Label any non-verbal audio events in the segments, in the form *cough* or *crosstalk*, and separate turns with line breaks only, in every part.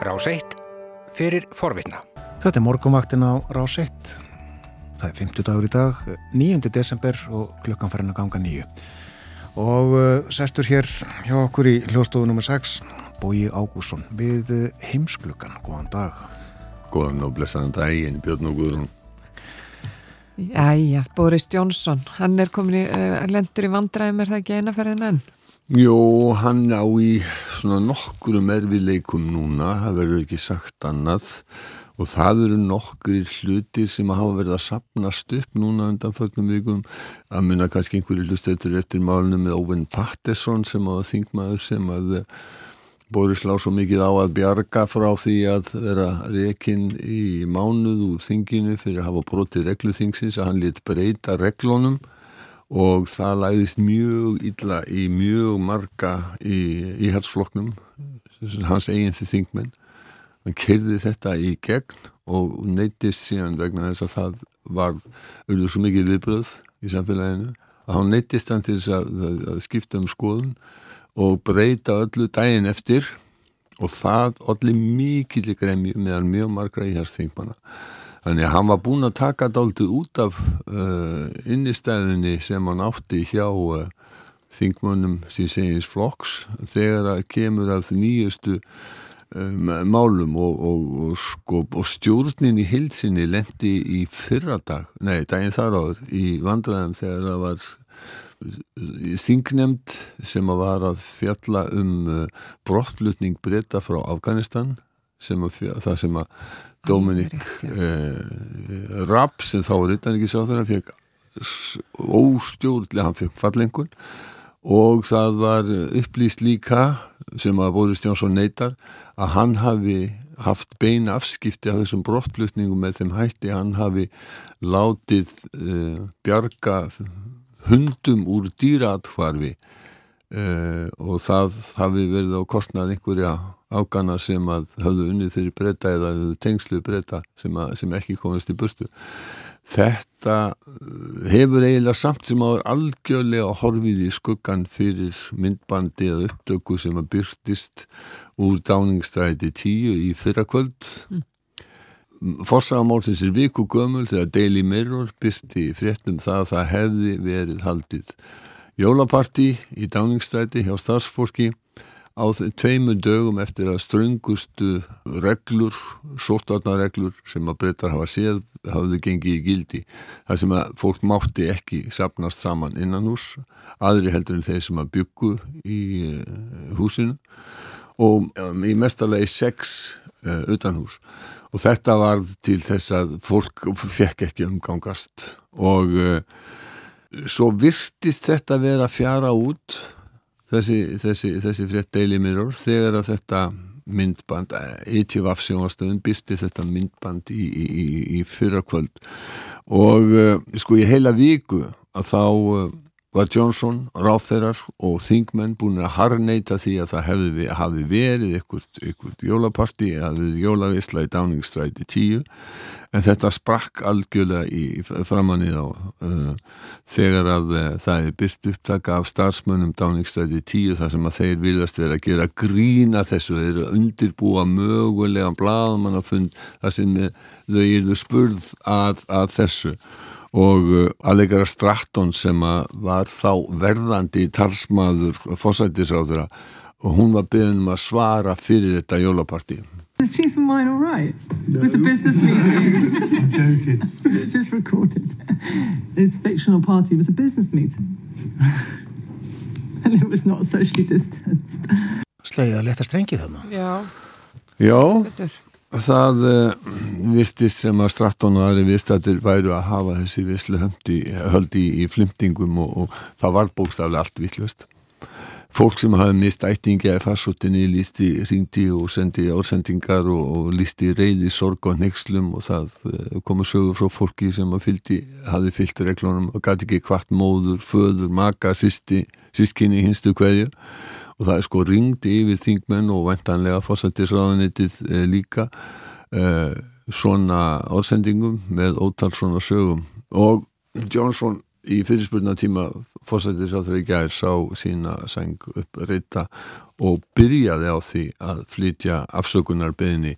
Rás 1 fyrir forvitna.
Þetta er morgumvaktin á Rás 1. Það er 50 dagur í dag, 9. desember og klukkan farin að ganga nýju. Og uh, sestur hér hjá okkur í hljóstofu nr. 6, Bói Ágússon, við uh, heimsklukkan. Góðan dag.
Góðan og blessaðan daginn, Björn og Guðrún.
Jæja, Boris Jónsson, hann er komin í, uh, lendur í vandræðum, er það ekki einaferðin enn?
Jó, hann á í svona nokkurum erfileikum núna, það verður ekki sagt annað. Og það eru nokkri hlutir sem hafa verið að sapnast upp núna undan fögnum vikum. Að minna kannski einhverju hlustetur eftir málunum með Óvinn Pattesson sem á þingmaður sem að eh, Boris lág svo mikið á að bjarga frá því að vera rekin í mánuð úr þinginu fyrir að hafa brotið regluþingsins að hann lit breyta reglunum og það læðist mjög illa í mjög marga í, í hersfloknum hans eigin því þingmenn. Hann kerði þetta í gegn og neytist síðan vegna þess að það var auðvitað svo mikið viðbröð í samfélaginu að hann neytist hann til þess að, að, að skipta um skoðun og breyta öllu daginn eftir. Og það allir mikið gremju meðan mjög margra í hérsþingmanna Þannig að hann var búin að taka dáltið út af uh, innistæðinni sem hann átti hjá uh, þingmönnum sín segins flokks þegar að kemur af nýjustu um, málum og, og, og, sko, og stjórnin í hilsinni lendi í fyrradag, nei, daginn þar áður í vandræðum þegar það var þingnemd sem að var að fjalla um uh, brottflutning breyta frá Afganistan sem að, það sem að Dominik eh, Rapp sem þá var utan ekki sá þegar hann fekk óstjórnlega, hann fekk fallengun og það var upplýst líka sem að Boris Jónsson neytar að hann hafi haft beina afskipti af þessum brottflutningum með þeim hætti hann hafi látið eh, bjarga hundum úr dýraatvarfi eh, og það hafi verið á kostnað einhverja ágana sem að hafðu unnið fyrir breyta eða tengslu breyta sem, sem ekki komast í burtu. Þetta uh, hefur eiginlega samt sem áður algjörlega horfið í skuggan fyrir myndbandi eða upptöku sem að byrtist úr dáningsstræti tíu í fyrrakvöld. Mm. Forsagamálsins er viku gömul þegar Daily Mirror byrti fréttum það að það hefði verið haldið jólaparti í dáningsstræti hjá starfsfólki á tveimu dögum eftir að ströngustu reglur, sótarnareglur sem að breytar hafa séð hafðu gengið í gildi. Það sem að fólk mátti ekki sapnast saman innan hús, aðri heldur en þeir sem að byggu í eh, húsinu og um, í mestalagi sex uh, utan hús. Og þetta var til þess að fólk fekk ekki umgangast og uh, svo virtist þetta vera fjara út þessi, þessi, þessi frétt Daily Mirror þegar að þetta myndband ITVF sjónastöðun byrti þetta myndband í, í, í fyrra kvöld og uh, sko í heila viku að þá uh, var Johnson, ráþeirar og þingmenn búin að harneita því að það hefði, hafi verið einhvert jólaparti, verið jólavisla í Downingstræti 10 en þetta sprakk algjörlega í framannið á uh, þegar að uh, það er byrst upptaka af starfsmönnum Downingstræti 10 þar sem að þeir viljast vera að gera grína þessu, þeir eru að undirbúa mögulega blaðmannafund þar sem þau eru spurð að, að þessu og uh, Allegra Stratton sem var þá verðandi talsmaður fósættisráður og hún var beðin um að svara fyrir þetta jólapartí
Is cheese and wine all right? No. It was a business meeting. *laughs*
I'm joking.
This is recorded. This fictional party was a business meeting. and it was not socially distanced.
Slegið að leta strengið þannig.
Já.
Já. Það uh, virtist sem að Stratton og aðri viðstættir væru að hafa þessi visslu höldi í, í flimtingum og, og það var bókstaflega allt vittlust. Fólk sem hafi mist ættingi að farsóttinni lísti ringti og sendi ársendingar og, og lísti reyði sorg og nexlum og það uh, komu sögur frá fólki sem fyldi, hafi fyllt reglunum og gæti ekki hvart móður, föður, maka, sýsti, sískinni, hinstu hverju og það er sko ringdi yfir þingmenn og ventanlega fórsættisraðanitið eh, líka eh, svona ársendingum með ótal svona sögum og Johnson í fyrirspurna tíma fórsættisráður í gær sá sína sæng upp reyta og byrjaði á því að flytja afsökunar beðinni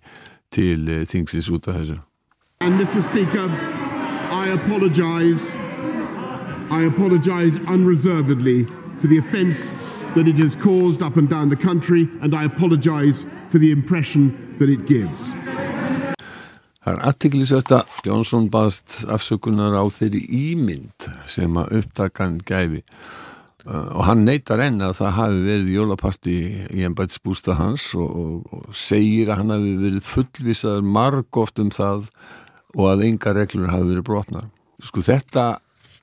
til uh, þingsins út af þessu.
And Mr. Speaker, I apologise. I apologise unreservedly for the offence that it has caused up and down the country, and I apologise for the impression that it gives.
Það er aðtiklisvægt að Jónsson baðast afsökunar á þeirri ímynd sem að upptakan gæfi uh, og hann neytar enn að það hafi verið jólaparti í ennbætsbústa hans og, og, og segir að hann hafi verið fullvisaður margóft um það og að enga reglur hafi verið brotnar. Sko þetta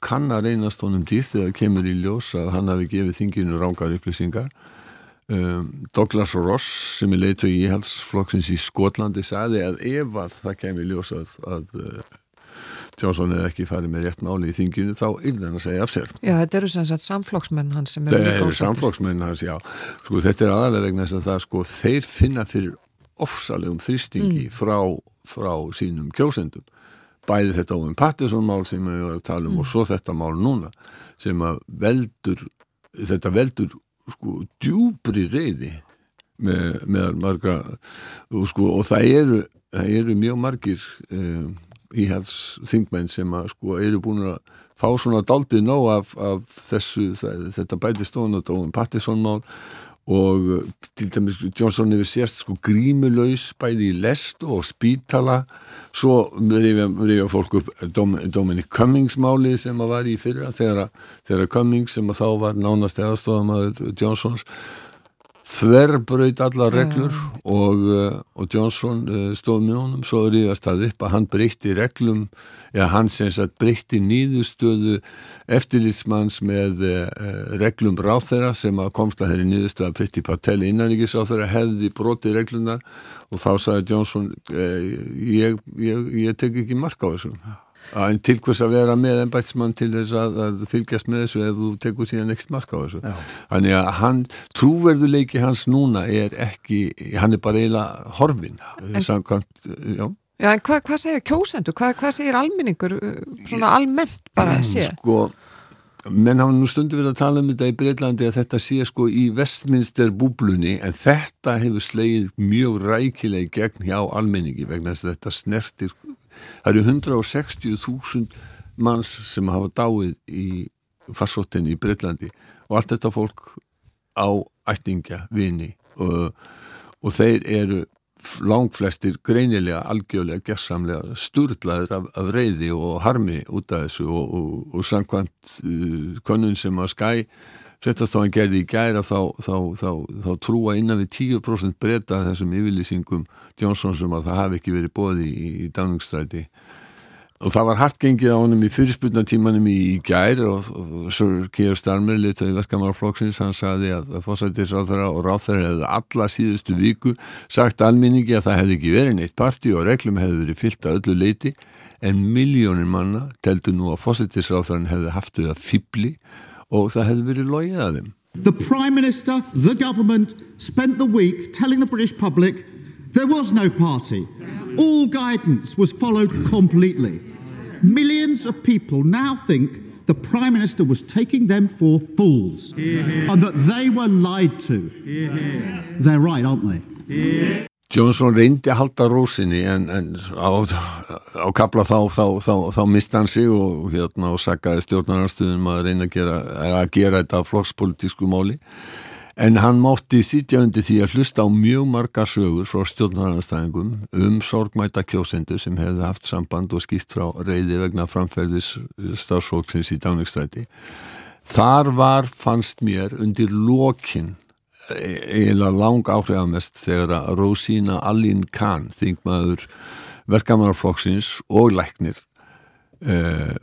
kann að reynast honum dýrt þegar kemur í ljós að hann hafi gefið þinginu rángar upplýsingar. Um, Douglas Ross sem er leitu í íhalsflokksins í Skotlandi sagði að ef að það kemur ljós að, að uh, Johnson hefði ekki farið með rétt máli í þinginu þá yldan að segja af sér.
Já, þetta eru samflokksmenn hans sem eru
Það eru samflokksmenn hans, já. Sko, þetta er aðalega vegna þess að það sko þeir finna fyrir ofsalegum þrýstingi frá, frá sínum kjósendum bæði þetta Óvin Pattinson mál sem við varum að tala um og svo þetta mál núna sem að veldur þetta veldur sko djúbri reyði með, með margra og, sko, og það eru, það eru mjög margir um, íhals þingmenn sem að sko eru búin að fá svona daldið nóg af, af þessu, það, þetta bæti stóðan og Óvin Pattinson mál og uh, til dæmis Johnson hefur sérst sko grímulaus bæði í lest og spítala. Svo reyfja fólk upp Dom, Dominic Cummings máli sem að var í fyrra þegar, þegar Cummings sem að þá var nánast eðastofamaður Johnsons þverbraut allar reglur og, uh, og Johnson uh, stóð með honum. Svo ríðast það upp að hann breytti reglum. Já hann sem sagt breytti nýðustöðu eftirlitsmanns með uh, reglum ráþeira sem að komst að þeirri nýðustöðu að Pritti Patel innaníkisráþeira hefði brotið reglunar og þá sagði Johnson ég, ég, ég tek ekki mark á þessu en til hvers að vera með ennbætsmann til þess að, að fylgjast með þessu ef þú tekur síðan ekkert marka á þessu
Já.
þannig að hann, trúverðuleiki hans núna er ekki, hann er bara eiginlega horfin samkvæmt, já,
Já, en hvað, hvað segir kjósendur? Hvað, hvað segir almenningur uh, svona almennt bara sé?
sko menn hafa nú stundu verið að tala um þetta í Breitlandi að þetta sé sko í Westminster búblunni en þetta hefur slegið mjög rækileg gegn hjá almenningi vegna þess að þetta snertir það eru 160.000 manns sem hafa dáið í farsóttinni í Breitlandi og allt þetta fólk á ættingja, vini og, og þeir eru langflestir greinilega algjörlega gersamlega sturlaður af, af reyði og harmi út af þessu og, og, og samkvæmt uh, konun sem að skæ fréttastofan gerði í gæra þá, þá, þá, þá trúa innan við 10% breyta þessum yfirlýsingum Johnson sem að það hafi ekki verið bóði í, í dáningstræti og það var hart gengið á honum í fyrirspurnatímanum í, í gær og, og Sir Keir Starmer litur í verkamárflokksins, hann sagði að, að fósættisráþara og ráþara hefði alla síðustu viku sagt alminningi að það hefði ekki verið neitt parti og reglum hefði verið fyllt að öllu leiti en miljónir manna teldu nú að fósættisráþaran hefði haft þau að fýbli og það hefði verið logið að þeim.
The Prime Minister, the government, spent the week telling the British public there was no party. All guidance was followed completely. Millions of people now think the Prime Minister was taking them for fools and that they were lied to. They're right, aren't they?
Johnson reyndi að halda rósinni en, en á, á kapla þá, þá, þá, þá mista hann sig og, hérna, og saggaði stjórnarnarstöðum að reyna að gera, að gera þetta flokkspolitísku máli. En hann mátti sitja undir því að hlusta á mjög marga sögur frá stjórnarnarstæðingum um sorgmæta kjósendur sem hefði haft samband og skýrt frá reyði vegna framferðis starfsfólksins í dáningstræti þar var, fannst mér, undir lokin eiginlega lang áhrifamest þegar að Rosina Allin Khan þingmaður verkamannarflokksins og læknir uh,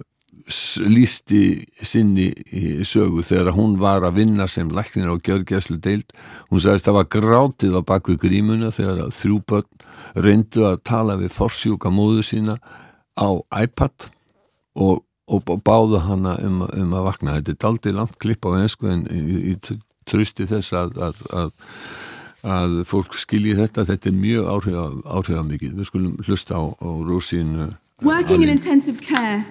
lísti sinni í sögu þegar hún var að vinna sem læknir á Gjörgjæslu deild hún sagðist að það var grátið á bakvið grímuna þegar þrjú börn reyndu að tala við forsjúka móðu sína á iPad og, og, báðu hana um, um að vakna. Þetta er daldið langt klipp á einsku en í, í trösti þess að, að, að, að fólk skilji þetta þetta er mjög áhrifamikið við skulum hlusta á, á Rósin
Working in intensive care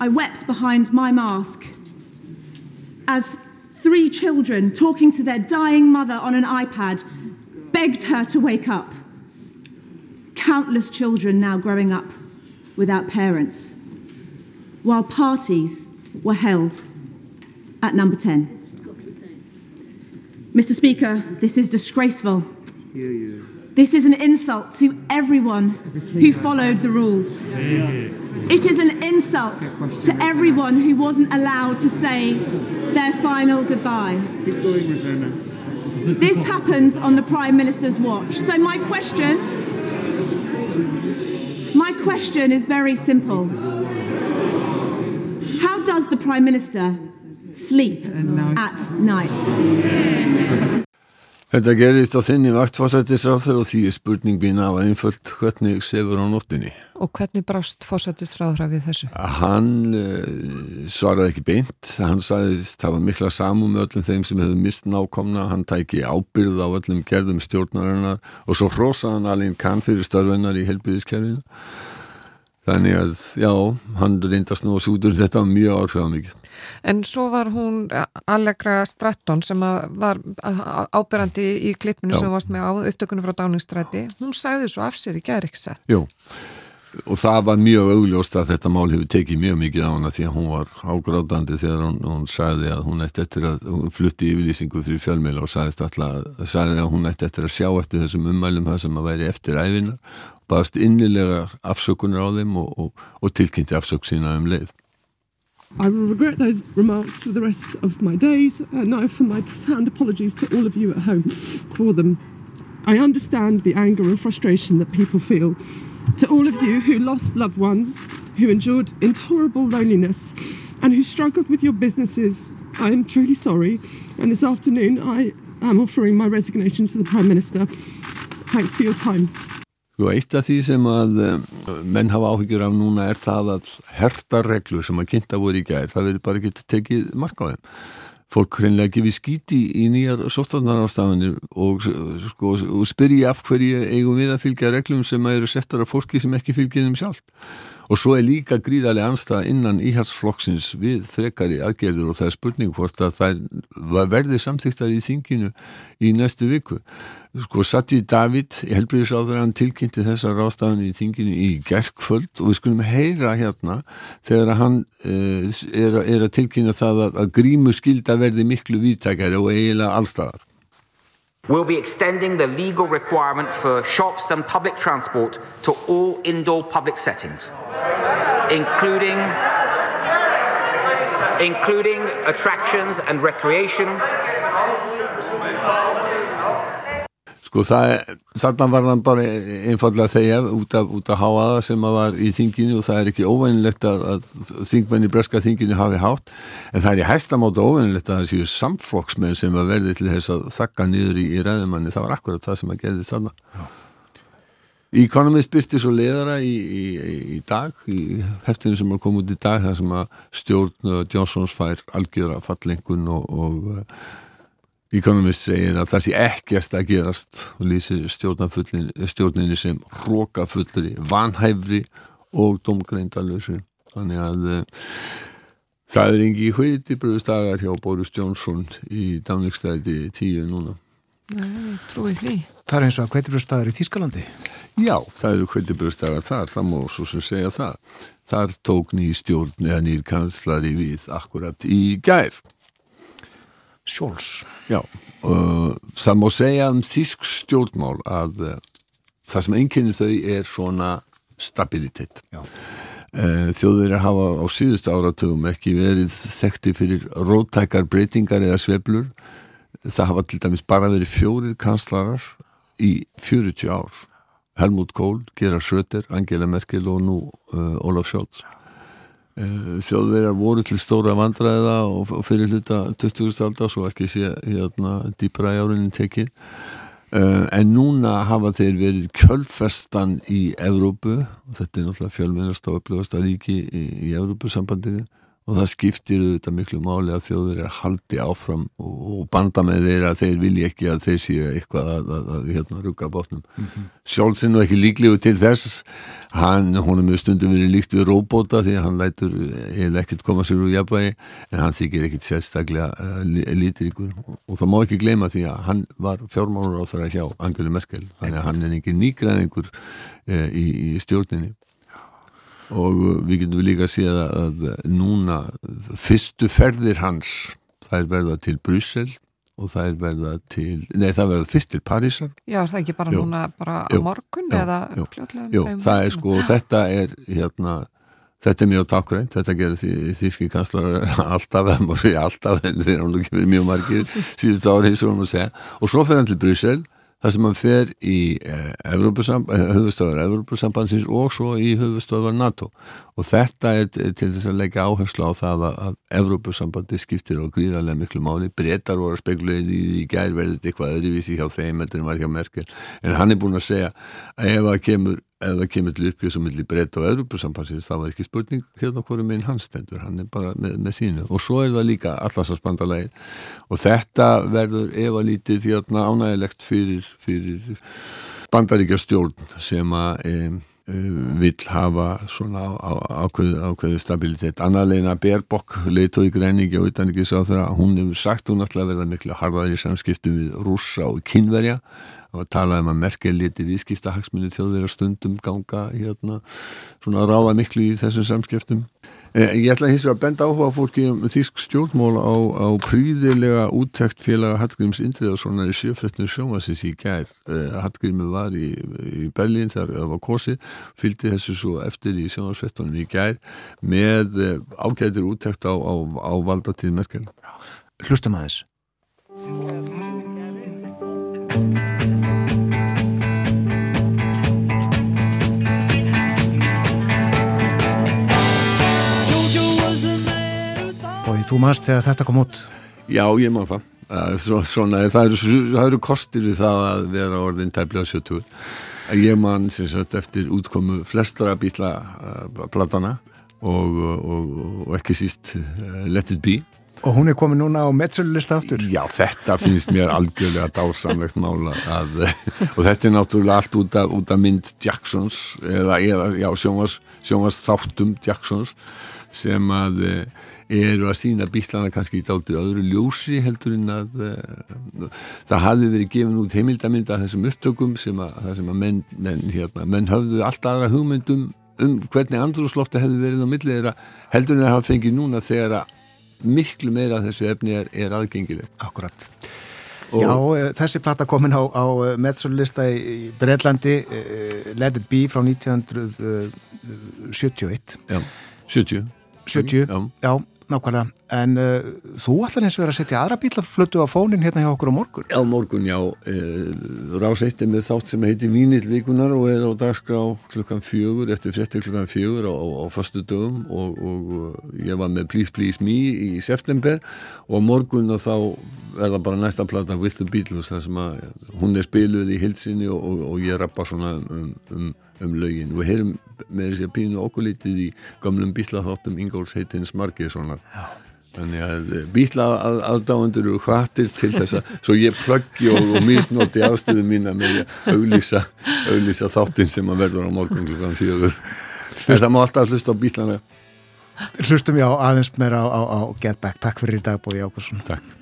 I wept behind my mask as three children talking to their dying mother on an iPad begged her to wake up. Countless children now growing up without parents, while parties were held at number 10. Mr. Speaker, this is disgraceful. This is an insult to everyone who followed the rules. It is an insult to everyone who wasn't allowed to say their final goodbye. This happened on the Prime Minister's watch. So, my question my question is very simple How does the Prime Minister sleep at night?
Þetta gerist á þinni vaktforsættisráþur og því er spurning mín af einföld hvernig sefur á nóttinni.
Og hvernig brást fórsættisráðra við þessu?
Hann uh, svaraði ekki beint, hann sagðist það var mikla samum með öllum þeim sem hefðu mist nákomna, hann tæki ábyrð á öllum gerðum stjórnarinnar og svo hrósaði hann alveg kann fyrir störfinnar í helbiðiskerfinu. Þannig að, já, hann reyndast nú að sútur þetta mjög áhrifamikið.
En svo var hún Allegra Stratton sem var ábyrrandi í klippinu já. sem varst með á upptökunum frá Dáningstræti. Hún sagði svo af sér í gerð ekki sett.
Jú, og það var mjög augljóst að þetta mál hefur tekið mjög mikið á hana því að hún var ágrátandi þegar hún, hún sagði að hún ætti eftir að hún flutti yfirlýsingu fyrir fjölmeila og sagði, alltaf, sagði að hún ætti eftir að sjá eftir þessum ummælum það sem að væri eftir æfina baðast innilega afsökunar á þeim og, og, og tilkynnti afsök sína um leið.
I will regret those remarks for the rest of my days and I offer my profound apologies to all of you at home for them. I understand the anger and frustration that people feel. To all of you who lost loved ones, who endured intolerable loneliness, and who struggled with your businesses, I am truly sorry. And this afternoon, I am offering my resignation to the Prime Minister. Thanks for your time.
Sko eitt af því sem að menn hafa áhyggjur af núna er það að hertarreglur sem að kynnta voru í gær, það verður bara ekki tekið marka á þeim. Fólk hreinlega gefið skíti í nýjar sóttvarnarástafanir og, sko, og spyrja af hverju eigum við að fylgja reglum sem eru settar af fólki sem ekki fylgja þeim sjálf. Og svo er líka gríðarlega anstað innan íhalsflokksins við frekari aðgerður og það er spurning hvort að það verði samþyktar í þinginu í næstu viku. Sko Sati David, helbriðisáður hann tilkynnti þessar rástafan í þinginu í gerkföld og við skulum heyra hérna þegar hann uh, er, er að tilkynna það að, að grímu skilda verði miklu viðtækari og eiginlega allstaðar.
We'll be extending the legal requirement for shops and public transport to all indoor public settings, including including attractions and recreation
Sko það, þarna var þann bara einfallega þegar út af, af háaða sem að var í þinginu og það er ekki óvænilegt að, að þingmenn í breska þinginu hafi hátt en það er í hæstamáta óvænilegt að það séu samflokksmenn sem að verði til þess að þakka niður í, í ræðumanni, það var akkurat það sem að gerði þarna. Economist byrti svo leðara í, í, í dag, í heftinu sem er komið út í dag, það sem að stjórn Johnsons fær algjöra fallengun og, og Economist segir að það sé ekkert að gerast og lýsir stjórninni sem hrókafullri, vanhæfri og domgreindalösi. Þannig að uh, það er engi hveiti bröðstagar hjá Boris Johnson í dánleikstæði tíu núna.
Nei, trúi því.
Það er eins og að hveiti bröðstagar í Þískalandi?
Já, það eru hveiti bröðstagar þar, það má svo sem segja það. Þar tók ný stjórn eða nýr kanslari við akkurat í gær.
Sjóls.
Já, uh, það má segja um þísk stjórnmál að uh, það sem einkennir þau er svona stabilitet. Uh, þjóður að hafa á síðustu áratugum ekki verið þekkti fyrir rótækar breytingar eða sveflur. Það hafa til dæmis bara verið fjórir kanslarar í 40 ár. Helmut Kohl, Gerard Schröter, Angela Merkel og nú uh, Olaf Scholz. Eh, þjóðverjar voru til stóra vandræða og fyrir hluta 20. aldar svo ekki sé hérna dýpra í árinni tekið uh, en núna hafa þeir verið kjölfestan í Evrópu og þetta er náttúrulega fjölmennast og upplöfast að ríki í, í Evrópusambandinu og það skiptir auðvitað miklu máli að þjóður er haldi áfram og, og banda með þeir að þeir vilja ekki að þeir séu eitthvað að, að, að hérna rugga bátnum. Mm -hmm. sjálfsinn og ekki líklegu til þess. Hann, hún er mjög stundum verið líkt við róbóta því að hann lætur eða ekkert koma sér úr jafnvægi en hann þykir ekkert sérstaklega uh, lítiríkur og, og það má ekki gleyma því að hann var fjármánur á þar að hjá Angeli Merkel, þannig að hann er ekki nýgræðingur uh, í, í stjórninni og við getum líka að séða að núna fyrstu ferðir hans það er verða til Bryssel og það er verða til, nei það verða fyrst til Parísar.
Já, það er ekki bara
Jú.
núna bara á morgun
Jú.
eða
Jú.
fljótlega
Jú, það er sko, þetta er hérna, þetta er mjög takkrænt, þetta gerir því, þíski kanslar *laughs* alltaf, það segja alltaf en þeir eru nú ekki verið mjög margir *laughs* síðustu ári eins og hún að segja og svo fer hann til Bryssel þar sem hann fer í eh, höfustöðar Evropasambansins og svo í höfustöðar NATO. Og þetta er til þess að leggja áherslu á það að, að Evropasambandi skiptir á gríðarlega miklu máli. Breytar voru að spekulega í í gær verðið eitthvað öðruvísi hjá þeim en var hjá Merkel. En hann er búin að segja að ef það kemur ef það kemur til uppgjörs og milli breyta og Evropasambansins þá var ekki spurning hérna hverju minn hann stendur, hann er bara með, með sínu. Og svo er það líka allarsasbandalagi og þetta verður ef að lítið hérna ánægilegt fyrir, fyrir bandaríkjastjórn sem að e, vill hafa svona ákveðu, ákveðu stabilitet. Annarleina Berbok leitói græningi og utan ekki sá þeirra hún hefur sagt hún að verða miklu harðar í samskiptum við rússa og kynverja og talaði um að Merkel leti viðskipta hagsmunni þjóðir að stundum ganga hérna svona að ráða miklu í þessum samskiptum. Eh, Ég ætla hins vegar að benda áhuga fólki um þýsk stjórnmól á, á príðilega úttekt félaga Hallgríms Indriðarssonar í sjöfrettinu sjónvarsins í gær. Eh, Hallgrími var í, í Berlín þegar það var kosið, fylgdi þessu svo eftir í sjónvarsfrettunum í gær með eh, ágætir úttekt á, á, á valdatíð Merkel.
Hlustum aðeins. Þú maður þegar þetta kom út
Já, ég má það. Eh, Svo, svona, það, eru, það eru kostir við það að vera orðin tæplega 70. Ég man sem sagt eftir útkomu flestra bíla uh, platana og, og, og ekki síst uh, Let It Be.
og hún er komin núna á metsölulista aftur.
Já, þetta finnst mér algjörlega dásamlegt mála að, *laughs* og þetta er náttúrulega allt út af, út af mynd Jacksons eða, eða já, sjónvars, sjónvars þáttum Jacksons sem að eh, eru að sína bílana kannski í dálítið öðru ljósi heldur en að uh, það hafði verið gefin út heimildamind af þessum upptökum sem að, sem að menn, menn, hérna, menn höfðu allt aðra hugmyndum um hvernig andrúslofti hefði verið á millið þeirra heldur en að hafa fengið núna þegar að miklu meira þessu efni er, er aðgengilegt.
Akkurat.
Og-
Já, eh, þessi plata komin á, á metsölulista í, í Breitlandi, Let It Be frá 1971.
Já, 70.
70,
Já.
já, nákvæmlega. En uh, þú ætlar eins og verið að setja aðra bílaflötu á fónin hérna hjá okkur á morgun.
Já, morgun, já. E, Rás eitt er með þátt sem heitir Vínill vikunar og er á dagskrá klukkan fjögur, eftir fréttir klukkan fjögur á, á föstu dögum og, og ég var með Please Please Me í september og á morgun og þá er það bara næsta plata With the Beatles þar sem að hún er spiluð í hilsinni og, og, og ég rappa svona um, um, um lögin. Við heyrum með þessi að pínu okkur lítið í gamlum bílaþáttum Ingóls heitins Margeissonar. Þannig að bíla að, aðdáendur eru hvatir til þess að svo ég plöggi og, og misnoti aðstöðu með því að auglýsa, auglýsa þáttinn sem að verður á morgun klukkan. En það má alltaf hlusta á bílana.
Hlustum já aðeins meira á, á, á Get Back. Takk fyrir í dag, Bói Ákusson.
Takk.